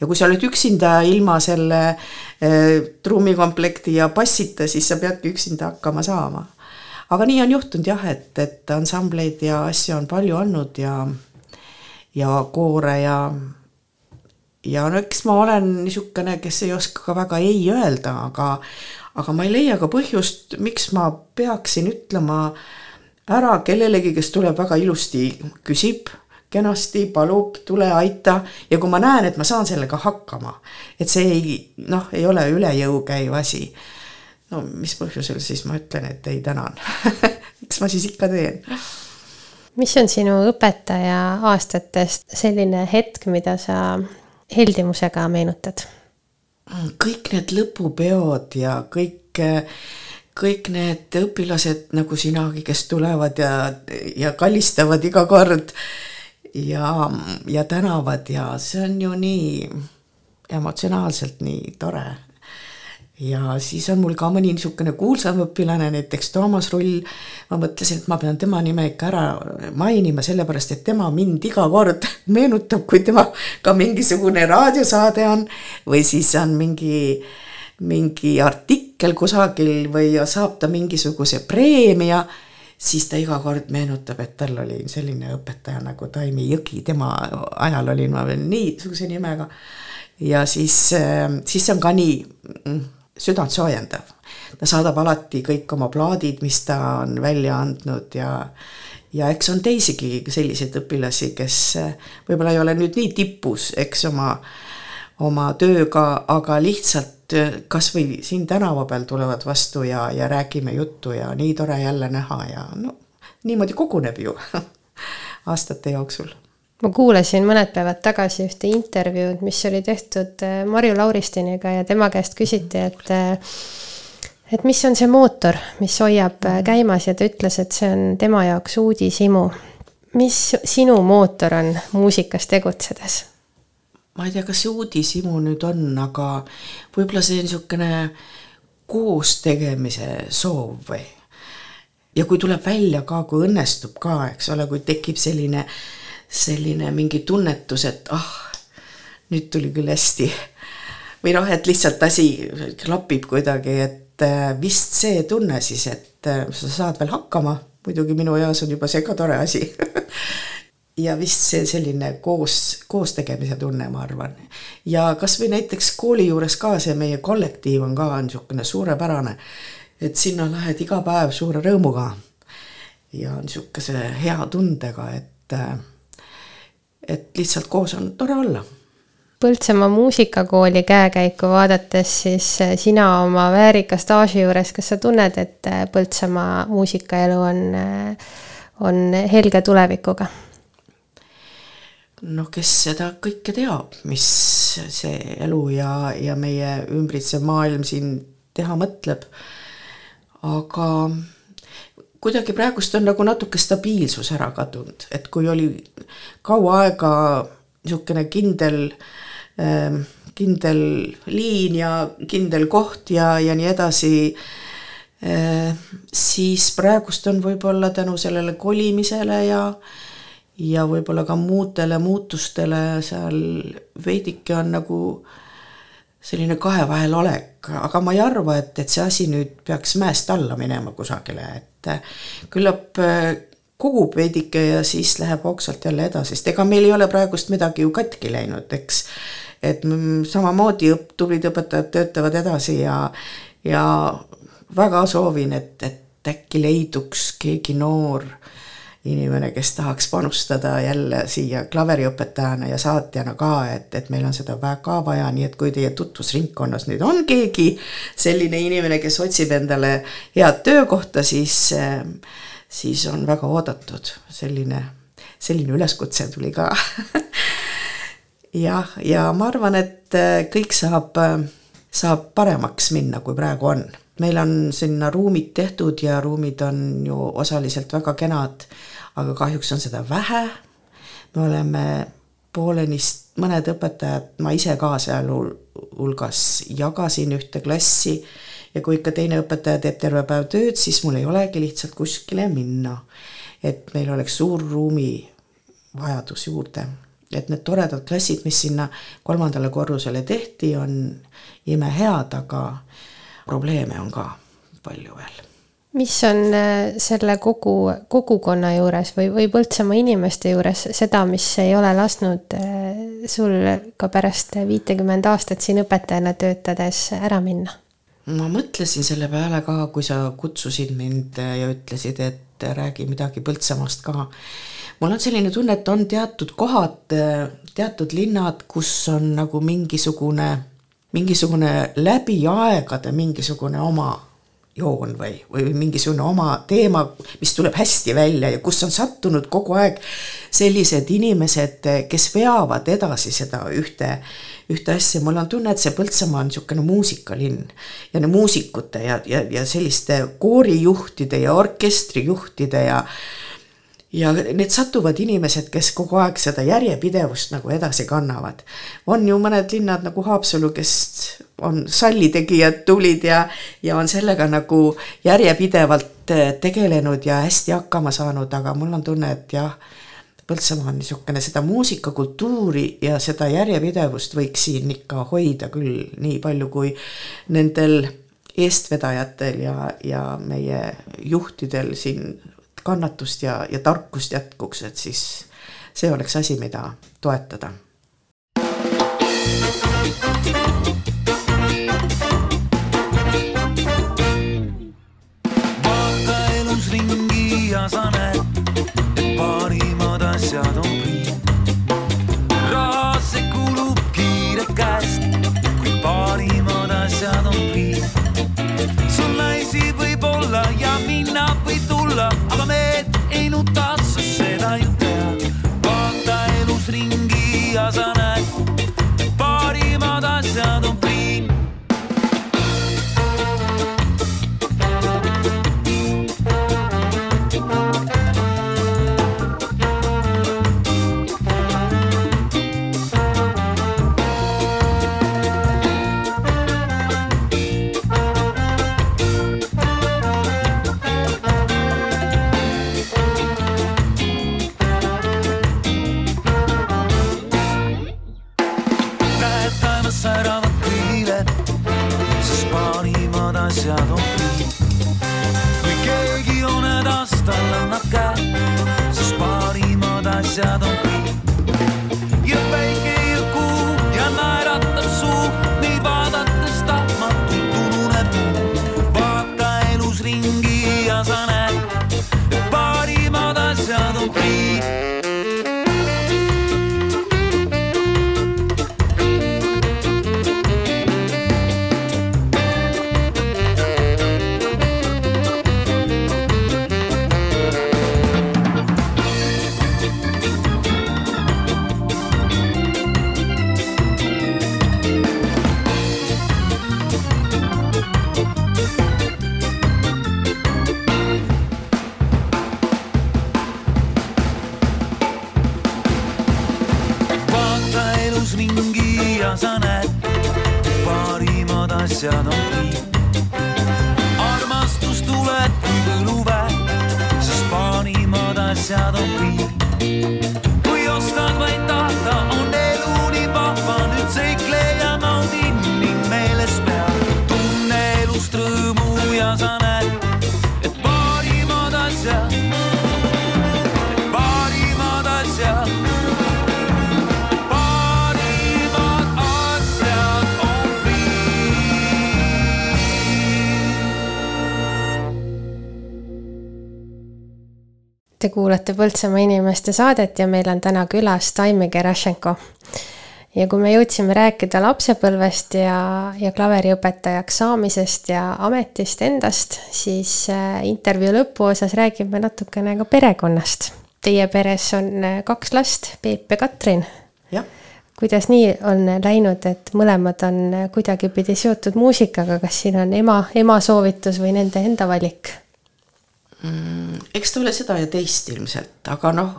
ja kui sa oled üksinda ilma selle eh, trummikomplekti ja bassita, siis sa peadki üksinda hakkama saama. aga nii on juhtunud jah, et, et ansambleid ja asju on palju olnud ja, ja koore ja, ja no eks ma olen niisugune, kes ei oska ka väga ei öelda, aga, aga ma ei leia ka põhjust, miks ma peaksin ütlema ära kellelegi, kes tuleb väga ilusti, küsib kenasti, palub, tule aita ja kui ma näen, et ma saan sellega hakkama, et see ei noh, ei ole üle jõu käiv asi. no mis põhjusel siis ma ütlen, et ei, tänan eks ma siis ikka teen. mis on sinu õpetaja aastatest selline hetk, mida sa heldimusega meenutad? kõik need lõpupeod ja kõik kõik need õpilased nagu sinagi, kes tulevad ja, ja kallistavad iga kord ja, ja tänavad ja see on ju nii emotsionaalselt nii tore. ja siis on mul ka mõni niisugune kuulsam õpilane, näiteks Toomas Rull. ma mõtlesin, et ma pean tema nime ikka ära mainima, sellepärast et tema mind iga kord meenutab, kui tema ka mingisugune raadiosaade on või siis on mingi mingi artikkel kusagil või saab ta mingisuguse preemia siis ta iga kord meenutab, et tal oli selline õpetaja nagu Taimi Jõgi, tema ajal olin ma veel niisuguse nimega. ja siis, äh, siis see on ka nii mm, südantsoojendav. ta saadab alati kõik oma plaadid, mis ta on välja andnud ja ja eks on teisigi selliseid õpilasi, kes äh, võib-olla ei ole nüüd nii tipus, eks oma, oma tööga, aga lihtsalt kasvõi siin tänava peal tulevad vastu ja, ja räägime juttu ja nii tore jälle näha ja no niimoodi koguneb ju aastate jooksul. ma kuulasin mõned päevad tagasi ühte intervjuud, mis oli tehtud äh, Marju Lauristiniga ja tema käest küsiti, et äh, et mis on see mootor, mis hoiab äh, käimas ja ta ütles, et see on tema jaoks uudishimu. mis sinu mootor on muusikas tegutsedes? Ma ei tea, kas see uudishimu nüüd on, aga võib-olla see niisugune koos tegemise soov või. ja kui tuleb välja ka, kui õnnestub ka, eks ole, kui tekib selline, selline mingi tunnetus, et ah, nüüd tuli küll hästi. või noh, et lihtsalt asi klapib kuidagi, et äh, vist see tunne siis, et äh, sa saad veel hakkama, muidugi minu eas on juba see ka tore asi ja vist see selline koos, koostegemise tunne, ma arvan. ja kasvõi näiteks kooli juures ka see meie kollektiiv on ka niisugune suurepärane, et sinna lähed iga päev suure rõõmuga ja niisuguse hea tundega, et, et lihtsalt koos on tore olla Põltsamaa muusikakooli käekäiku vaadates, siis sina oma väärika staaži juures, kas sa tunned, et Põltsamaa muusikaelu on, on helge tulevikuga? Noh, kes seda kõike teab, mis see elu ja, ja meie ümbritsev maailm siin teha mõtleb. aga kuidagi praegust on nagu natuke stabiilsus ära kadunud, et kui oli kaua aega niisugune kindel äh, kindel liin ja kindel koht ja, ja nii edasi äh,, siis praegust on võib-olla tänu sellele kolimisele ja ja võib-olla ka muudele muutustele seal veidike on nagu selline kahe vahel olek, aga ma ei arva, et, et see asi nüüd peaks mäest alla minema kusagile, et küllap kogub veidike ja siis läheb hoogsalt jälle edasi, sest ega meil ei ole praegust midagi ju katki läinud, eks. et samamoodi õp-, tublid õpetajad töötavad edasi ja, ja väga soovin, et, et äkki leiduks keegi noor inimene, kes tahaks panustada jälle siia klaveriõpetajana ja saatjana ka, et, et meil on seda väga vaja, nii et kui teie tutvusringkonnas nüüd on keegi selline inimene, kes otsib endale head töökohta, siis äh, siis on väga oodatud, selline, selline üleskutse tuli ka. Jah, ja ma arvan, et äh, kõik saab, äh, saab paremaks minna, kui praegu on. meil on sinna ruumid tehtud ja ruumid on ju osaliselt väga kenad, aga kahjuks on seda vähe. me oleme poolenist, mõned õpetajad, ma ise ka sealhulgas jagasin ühte klassi ja kui ikka teine õpetaja teeb terve päev tööd, siis mul ei olegi lihtsalt kuskile minna. et meil oleks suur ruumi vajadus juurde, et need toredad klassid, mis sinna kolmandale korrusele tehti, on imehead, aga probleeme on ka palju veel mis on äh, selle kogu, kogukonna juures või, või Põltsamaa inimeste juures seda, mis ei ole lasknud äh, sul ka pärast viitekümmend aastat siin õpetajana töötades ära minna? ma mõtlesin selle peale ka, kui sa kutsusid mind ja ütlesid, et räägi midagi Põltsamaast ka. mul on selline tunne, et on teatud kohad, teatud linnad, kus on nagu mingisugune, mingisugune läbi aegade mingisugune oma joon või, või mingisugune oma teema, mis tuleb hästi välja ja kus on sattunud kogu aeg sellised inimesed, kes veavad edasi seda ühte ühte asja, mul on tunne, et see Põltsamaa on niisugune muusikalinn ja muusikute ja, ja, ja selliste koorijuhtide ja orkestrijuhtide ja ja need satuvad inimesed, kes kogu aeg seda järjepidevust nagu edasi kannavad. on ju mõned linnad nagu Haapsalu, kes on sallitegijad, tulid ja, ja on sellega nagu järjepidevalt tegelenud ja hästi hakkama saanud, aga mul on tunne, et jah Põltsamaa on niisugune, seda muusikakultuuri ja seda järjepidevust võiks siin ikka hoida küll nii palju, kui nendel eestvedajatel ja, ja meie juhtidel siin kannatust ja, ja tarkust jätkuks, et siis see oleks asi, mida toetada. Te kuulate Põltsamaa inimeste saadet ja meil on täna külas Taimi Gerašenko. ja kui me jõudsime rääkida lapsepõlvest ja, ja klaveriõpetajaks saamisest ja ametist endast, siis äh, intervjuu lõpuosas räägime natukene ka perekonnast. Teie peres on äh, kaks last, Peep ja Katrin. kuidas nii on läinud, et mõlemad on äh, kuidagipidi seotud muusikaga, kas siin on ema, ema soovitus või nende enda valik? Eks ta ole seda ja teist ilmselt, aga noh,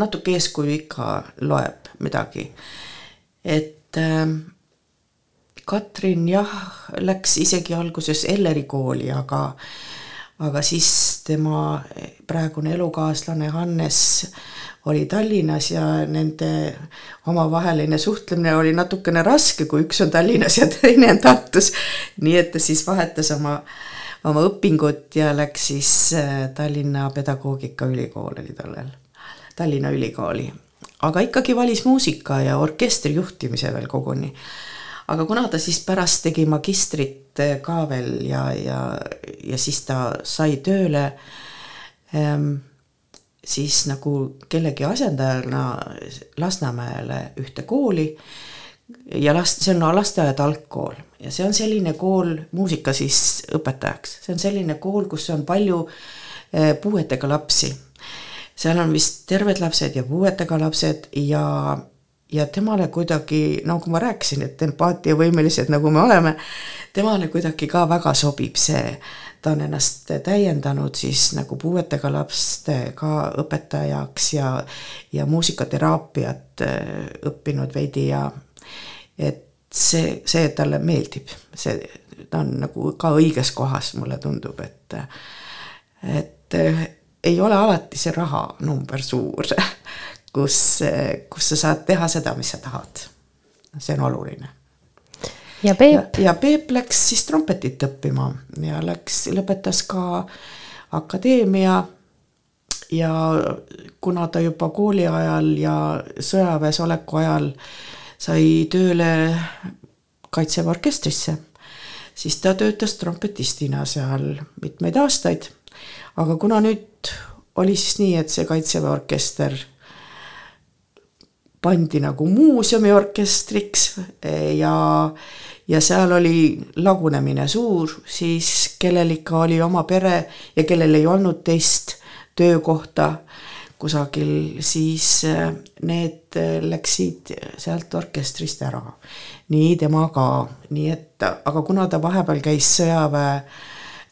natuke eeskuju ikka loeb midagi. et ähm, Katrin jah, läks isegi alguses Elleri kooli, aga aga siis tema praegune elukaaslane Hannes oli Tallinnas ja nende omavaheline suhtlemine oli natukene raske, kui üks on Tallinnas ja teine on Tartus. nii et ta siis vahetas oma, oma õpingut ja läks siis äh, Tallinna Pedagoogikaülikool oli tollel, Tallinna Ülikooli. aga ikkagi valis muusika ja orkestri juhtimise veel koguni. Aga kuna ta siis pärast tegi magistrit eh, ka veel ja, ja, ja siis ta sai tööle ähm, siis nagu kellegi asendajana Lasnamäele ühte kooli ja last, see on lasteaed algkool ja see on selline kool muusika siis õpetajaks, see on selline kool, kus on palju eh, puuetega lapsi. seal on vist terved lapsed ja puuetega lapsed ja ja temale kuidagi, nagu ma rääkisin, et empaatiavõimelised, nagu me oleme, temale kuidagi ka väga sobib see, ta on ennast täiendanud siis nagu puuetega lastega õpetajaks ja, ja muusikateraapiat äh, õppinud veidi ja et see, see talle meeldib, see, ta on nagu ka õiges kohas, mulle tundub, et, et äh, ei ole alati see rahanumber suur kus, kus sa saad teha seda, mis sa tahad. see on oluline. ja Peep? ja Peep läks siis trompetit õppima ja läks, lõpetas ka akadeemia. ja kuna ta juba kooli ajal ja sõjaväes oleku ajal sai tööle kaitseväe orkestrisse, siis ta töötas trompetistina seal mitmeid aastaid. aga kuna nüüd oli siis nii, et see kaitseväe orkester pandi nagu muuseumiorkestriks ja, ja seal oli lagunemine suur, siis kellel ikka oli oma pere ja kellel ei olnud teist töökohta kusagil, siis äh, need äh, läksid sealt orkestrist ära. nii tema ka, nii et aga kuna ta vahepeal käis sõjaväe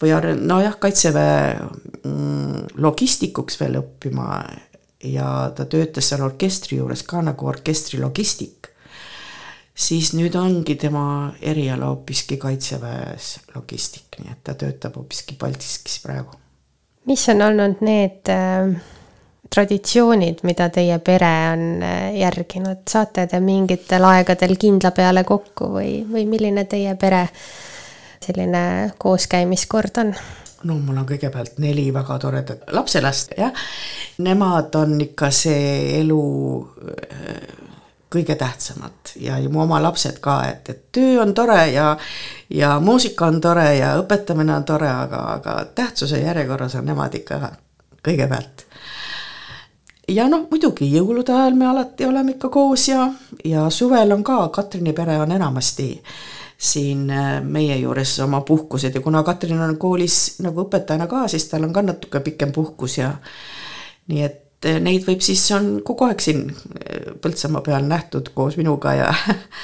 või nojah, kaitseväe mm, logistikuks veel õppima ja ta töötas seal orkestri juures ka nagu orkestri logistik, siis nüüd ongi tema eriala hoopiski kaitseväes logistik, nii et ta töötab hoopiski Paldiskis praegu. mis on olnud need äh, traditsioonid, mida teie pere on äh, järginud, saate te mingitel aegadel kindla peale kokku või, või milline teie pere selline kooskäimiskord on? no mul on kõigepealt neli väga toredat lapselast, jah. Nemad on ikka see elu äh, kõige tähtsamad ja, ja mu oma lapsed ka, et, et töö on tore ja ja muusika on tore ja õpetamine on tore, aga, aga tähtsuse järjekorras on nemad ikka kõigepealt. Ja noh, muidugi jõulude ajal me alati oleme ikka koos ja, ja suvel on ka, Katrini pere on enamasti äh, siin äh, meie juures oma puhkused ja kuna Katrin on koolis nagu õpetajana ka, siis tal on ka natuke pikem puhkus ja nii et äh, neid võib siis, on kogu aeg siin äh, Põltsamaa peal nähtud koos minuga ja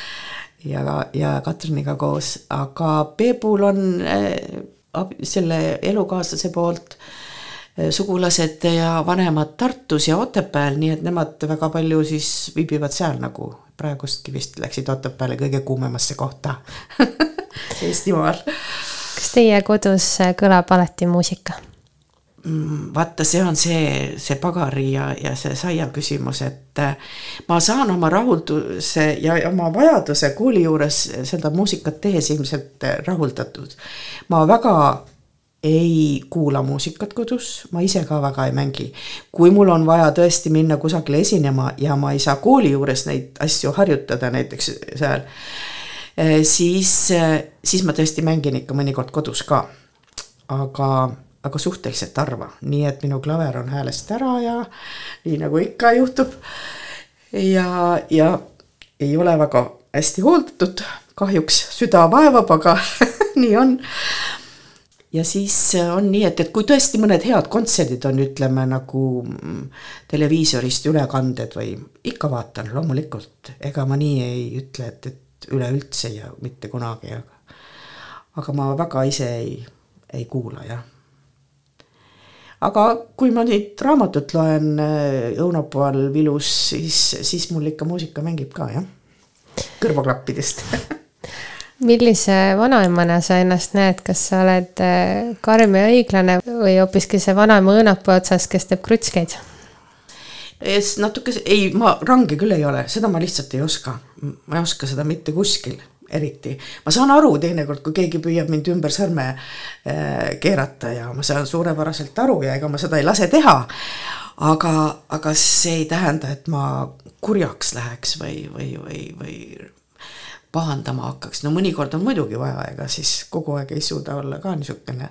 ja, ja Katriniga koos, aga Peebul on selle elukaaslase poolt sugulased ja vanemad Tartus ja Otepääl, nii et nemad väga palju siis viibivad seal nagu praegustki vist läksid Otepääle kõige kuumemasse kohta Eestimaal. kas teie kodus kõlab alati muusika? Mm, vaata, see on see, see pagari ja, ja see saia küsimus, et äh, ma saan oma rahulduse ja oma vajaduse kooli juures seda muusikat tehes ilmselt rahuldatud. ma väga ei kuula muusikat kodus, ma ise ka väga ei mängi. kui mul on vaja tõesti minna kusagile esinema ja ma ei saa kooli juures neid asju harjutada, näiteks seal, eh, siis, eh, siis ma tõesti mängin ikka mõnikord kodus ka. aga, aga suhteliselt harva, nii et minu klaver on häälest ära ja nii nagu ikka juhtub. ja, ja ei ole väga hästi hooldatud, kahjuks süda vaevab, aga nii on ja siis äh, on nii, et, et kui tõesti mõned head kontserdid on, ütleme nagu mm, televiisorist ülekanded või ikka vaatan loomulikult, ega ma nii ei ütle, et, et üleüldse ja mitte kunagi, aga, aga ma väga ise ei, ei kuula jah. aga kui ma nüüd raamatut loen äh, õunapuu Vilus, siis, siis mul ikka muusika mängib ka jah, kõrvaklappidest millise vanaemana sa ennast näed, kas sa oled äh, karm ja õiglane või hoopiski see vanaema õunapuu otsas, kes teeb krutskeid? natuke, ei, ma range küll ei ole, seda ma lihtsalt ei oska. ma ei oska seda mitte kuskil eriti. ma saan aru teinekord, kui keegi püüab mind ümber sõrme äh, keerata ja ma saan suurepäraselt aru ja ega ma seda ei lase teha. aga, aga see ei tähenda, et ma kurjaks läheks või, või, või, või pahandama hakkaks, no mõnikord on muidugi vaja, ega siis kogu aeg ei suuda olla ka niisugune.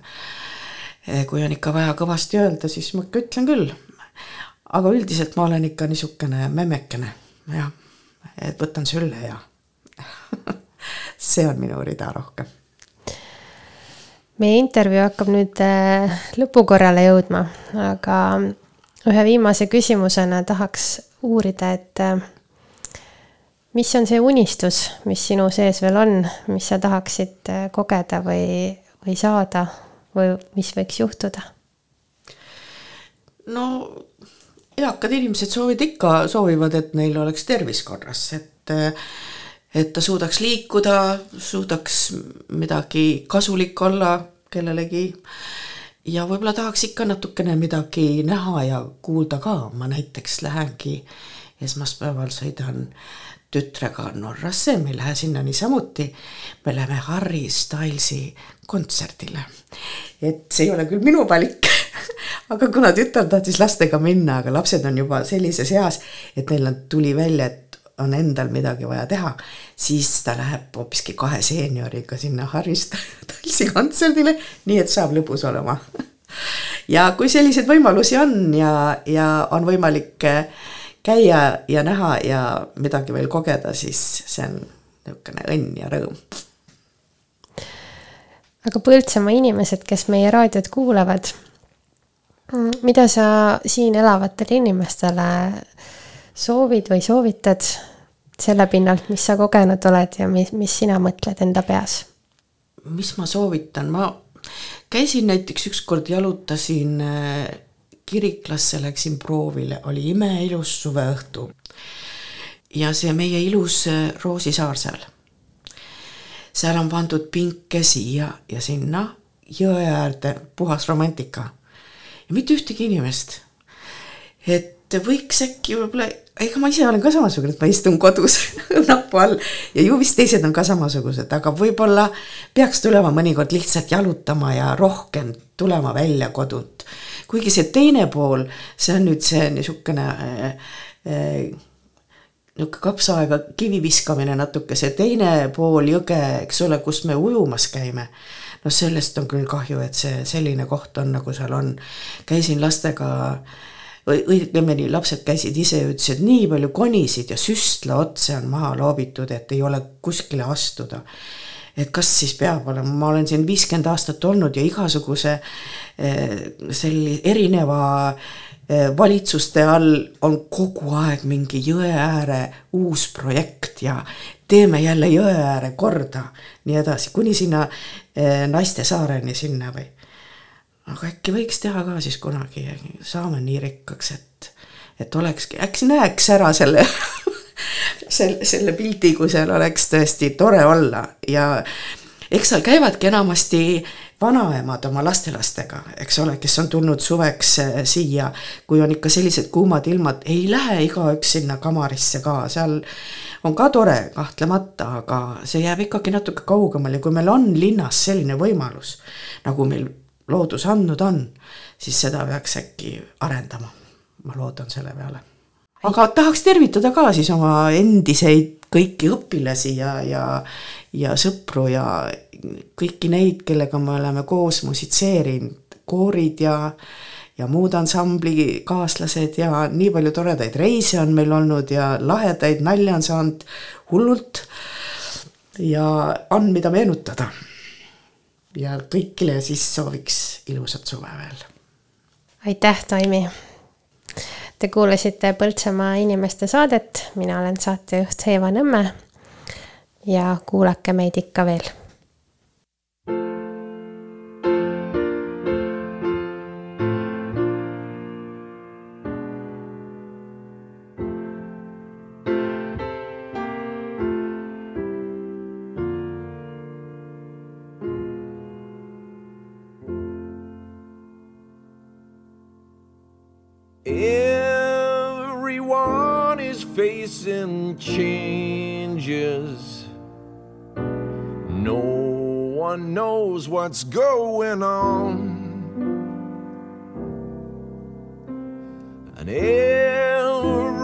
Eh, kui on ikka vaja kõvasti öelda, siis ma ikka ütlen küll. aga üldiselt ma olen ikka niisugune memmekene, jah, et võtan sülle ja see on minu rida rohkem. meie intervjuu hakkab nüüd eh, lõpukorrale jõudma, aga ühe viimase küsimusena tahaks uurida, et eh, mis on see unistus, mis sinu sees veel on, mis sa tahaksid äh, kogeda või, või saada või mis võiks juhtuda? no eakad inimesed soovivad ikka, soovivad, et neil oleks tervis korras, et et ta suudaks liikuda, suudaks midagi kasulik olla kellelegi ja võib-olla tahaks ikka natukene midagi näha ja kuulda ka, ma näiteks lähengi esmaspäeval sõidan tütrega Norrasse, me ei lähe sinna niisamuti. me läheme Harry Stylesi kontserdile. et see ei ole küll minu valik aga kuna tütar tahtis lastega minna, aga lapsed on juba sellises eas, et neil on, tuli välja, et on endal midagi vaja teha, siis ta läheb hoopiski kahe seenioriga sinna Harry Stylesi kontserdile, nii et saab lõbus olema ja kui selliseid võimalusi on ja, ja on võimalik äh, käia ja näha ja midagi veel kogeda, siis see on niisugune õnn ja rõõm. aga Põltsamaa inimesed, kes meie raadiot kuulavad, mida sa siin elavatele inimestele soovid või soovitad selle pinnalt, mis sa kogenud oled ja mis, mis sina mõtled enda peas? mis ma soovitan, ma käisin näiteks ükskord jalutasin kiriklasse läksin proovile, oli imeilus suveõhtu. ja see meie ilus äh, Roosisaar seal. seal on pandud pinke siia ja sinna jõe äärde, puhas romantika. ja mitte ühtegi inimest. et võiks äkki võib-olla, ega ma ise olen ka samasugune, et ma istun kodus õunapuu all ja ju vist teised on ka samasugused, aga võib-olla peaks tulema mõnikord lihtsalt jalutama ja rohkem tulema välja kodunt kuigi see teine pool, see on nüüd see niisugune äh, äh, niisugune kapsaaega kivi viskamine natuke, see teine pool jõge, eks ole, kus me ujumas käime. no sellest on küll kahju, et see selline koht on, nagu seal on. käisin lastega või õigemini lapsed käisid ise ja ütlesid, nii palju konisid ja süstla otse on maha loobitud, et ei ole kuskile astuda et kas siis peab olema, ma olen siin viiskümmend aastat olnud ja igasuguse eh, selli-, erineva eh, valitsuste all on kogu aeg mingi jõe ääre uus projekt ja teeme jälle jõe ääre korda, nii edasi, kuni sinna eh, Naiste saareni sinna või. aga äkki võiks teha ka siis kunagi, saame nii rikkaks, et, et olekski, äkki näeks ära selle selle, selle pildi, kui seal oleks tõesti tore olla ja eks seal käivadki enamasti vanaemad oma lastelastega, eks ole, kes on tulnud suveks äh, siia, kui on ikka sellised kuumad ilmad, ei lähe igaüks sinna kamarisse ka, seal on ka tore kahtlemata, aga see jääb ikkagi natuke kaugemale, kui meil on linnas selline võimalus, nagu meil loodus andnud on, siis seda peaks äkki arendama. ma loodan selle peale. Aga tahaks tervitada ka siis oma endiseid kõiki õpilasi ja, ja, ja sõpru ja kõiki neid, kellega me oleme koos musitseerinud, koorid ja, ja muud ansambli kaaslased ja nii palju toredaid reise on meil olnud ja lahedaid nalja on saanud hullult. ja on, mida meenutada. ja kõigile siis sooviks ilusat suve veel. aitäh, Taimi Te kuulasite Põltsamaa inimeste saadet, mina olen saatejuht Eeva Nõmme. Ja kuulake meid ikka veel changes. No one knows what's going on. And everyone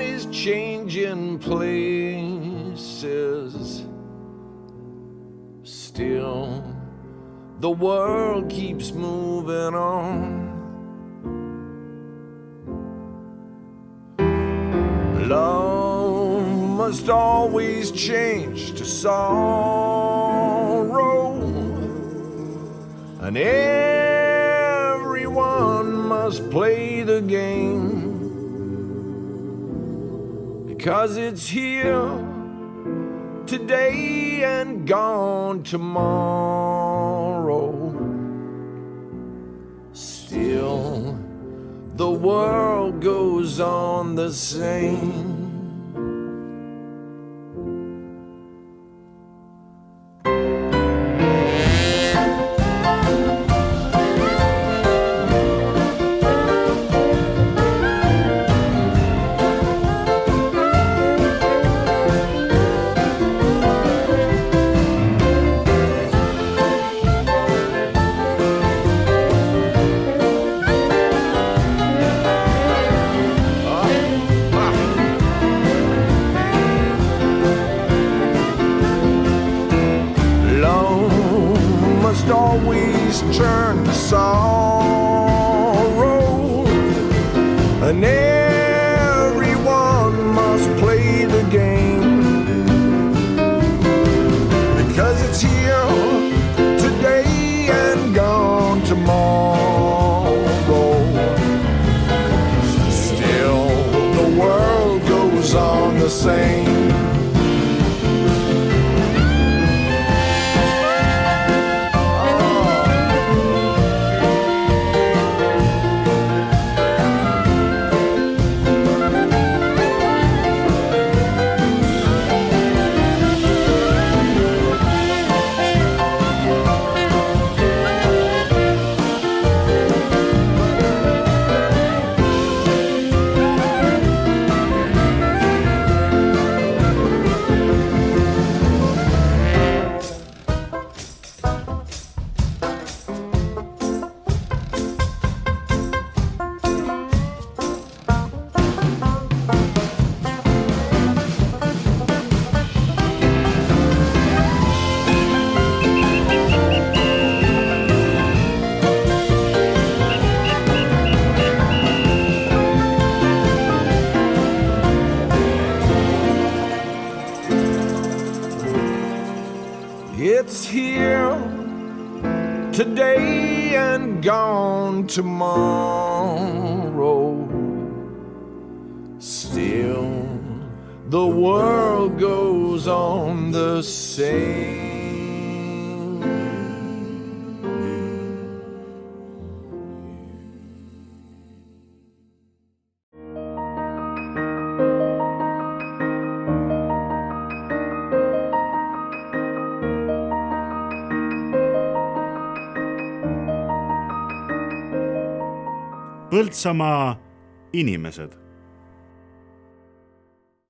is changing places. Still, the world keeps moving on. Must always change to sorrow, and everyone must play the game because it's here today and gone tomorrow. Still the world goes on the same. Tomorrow. Põltsamaa inimesed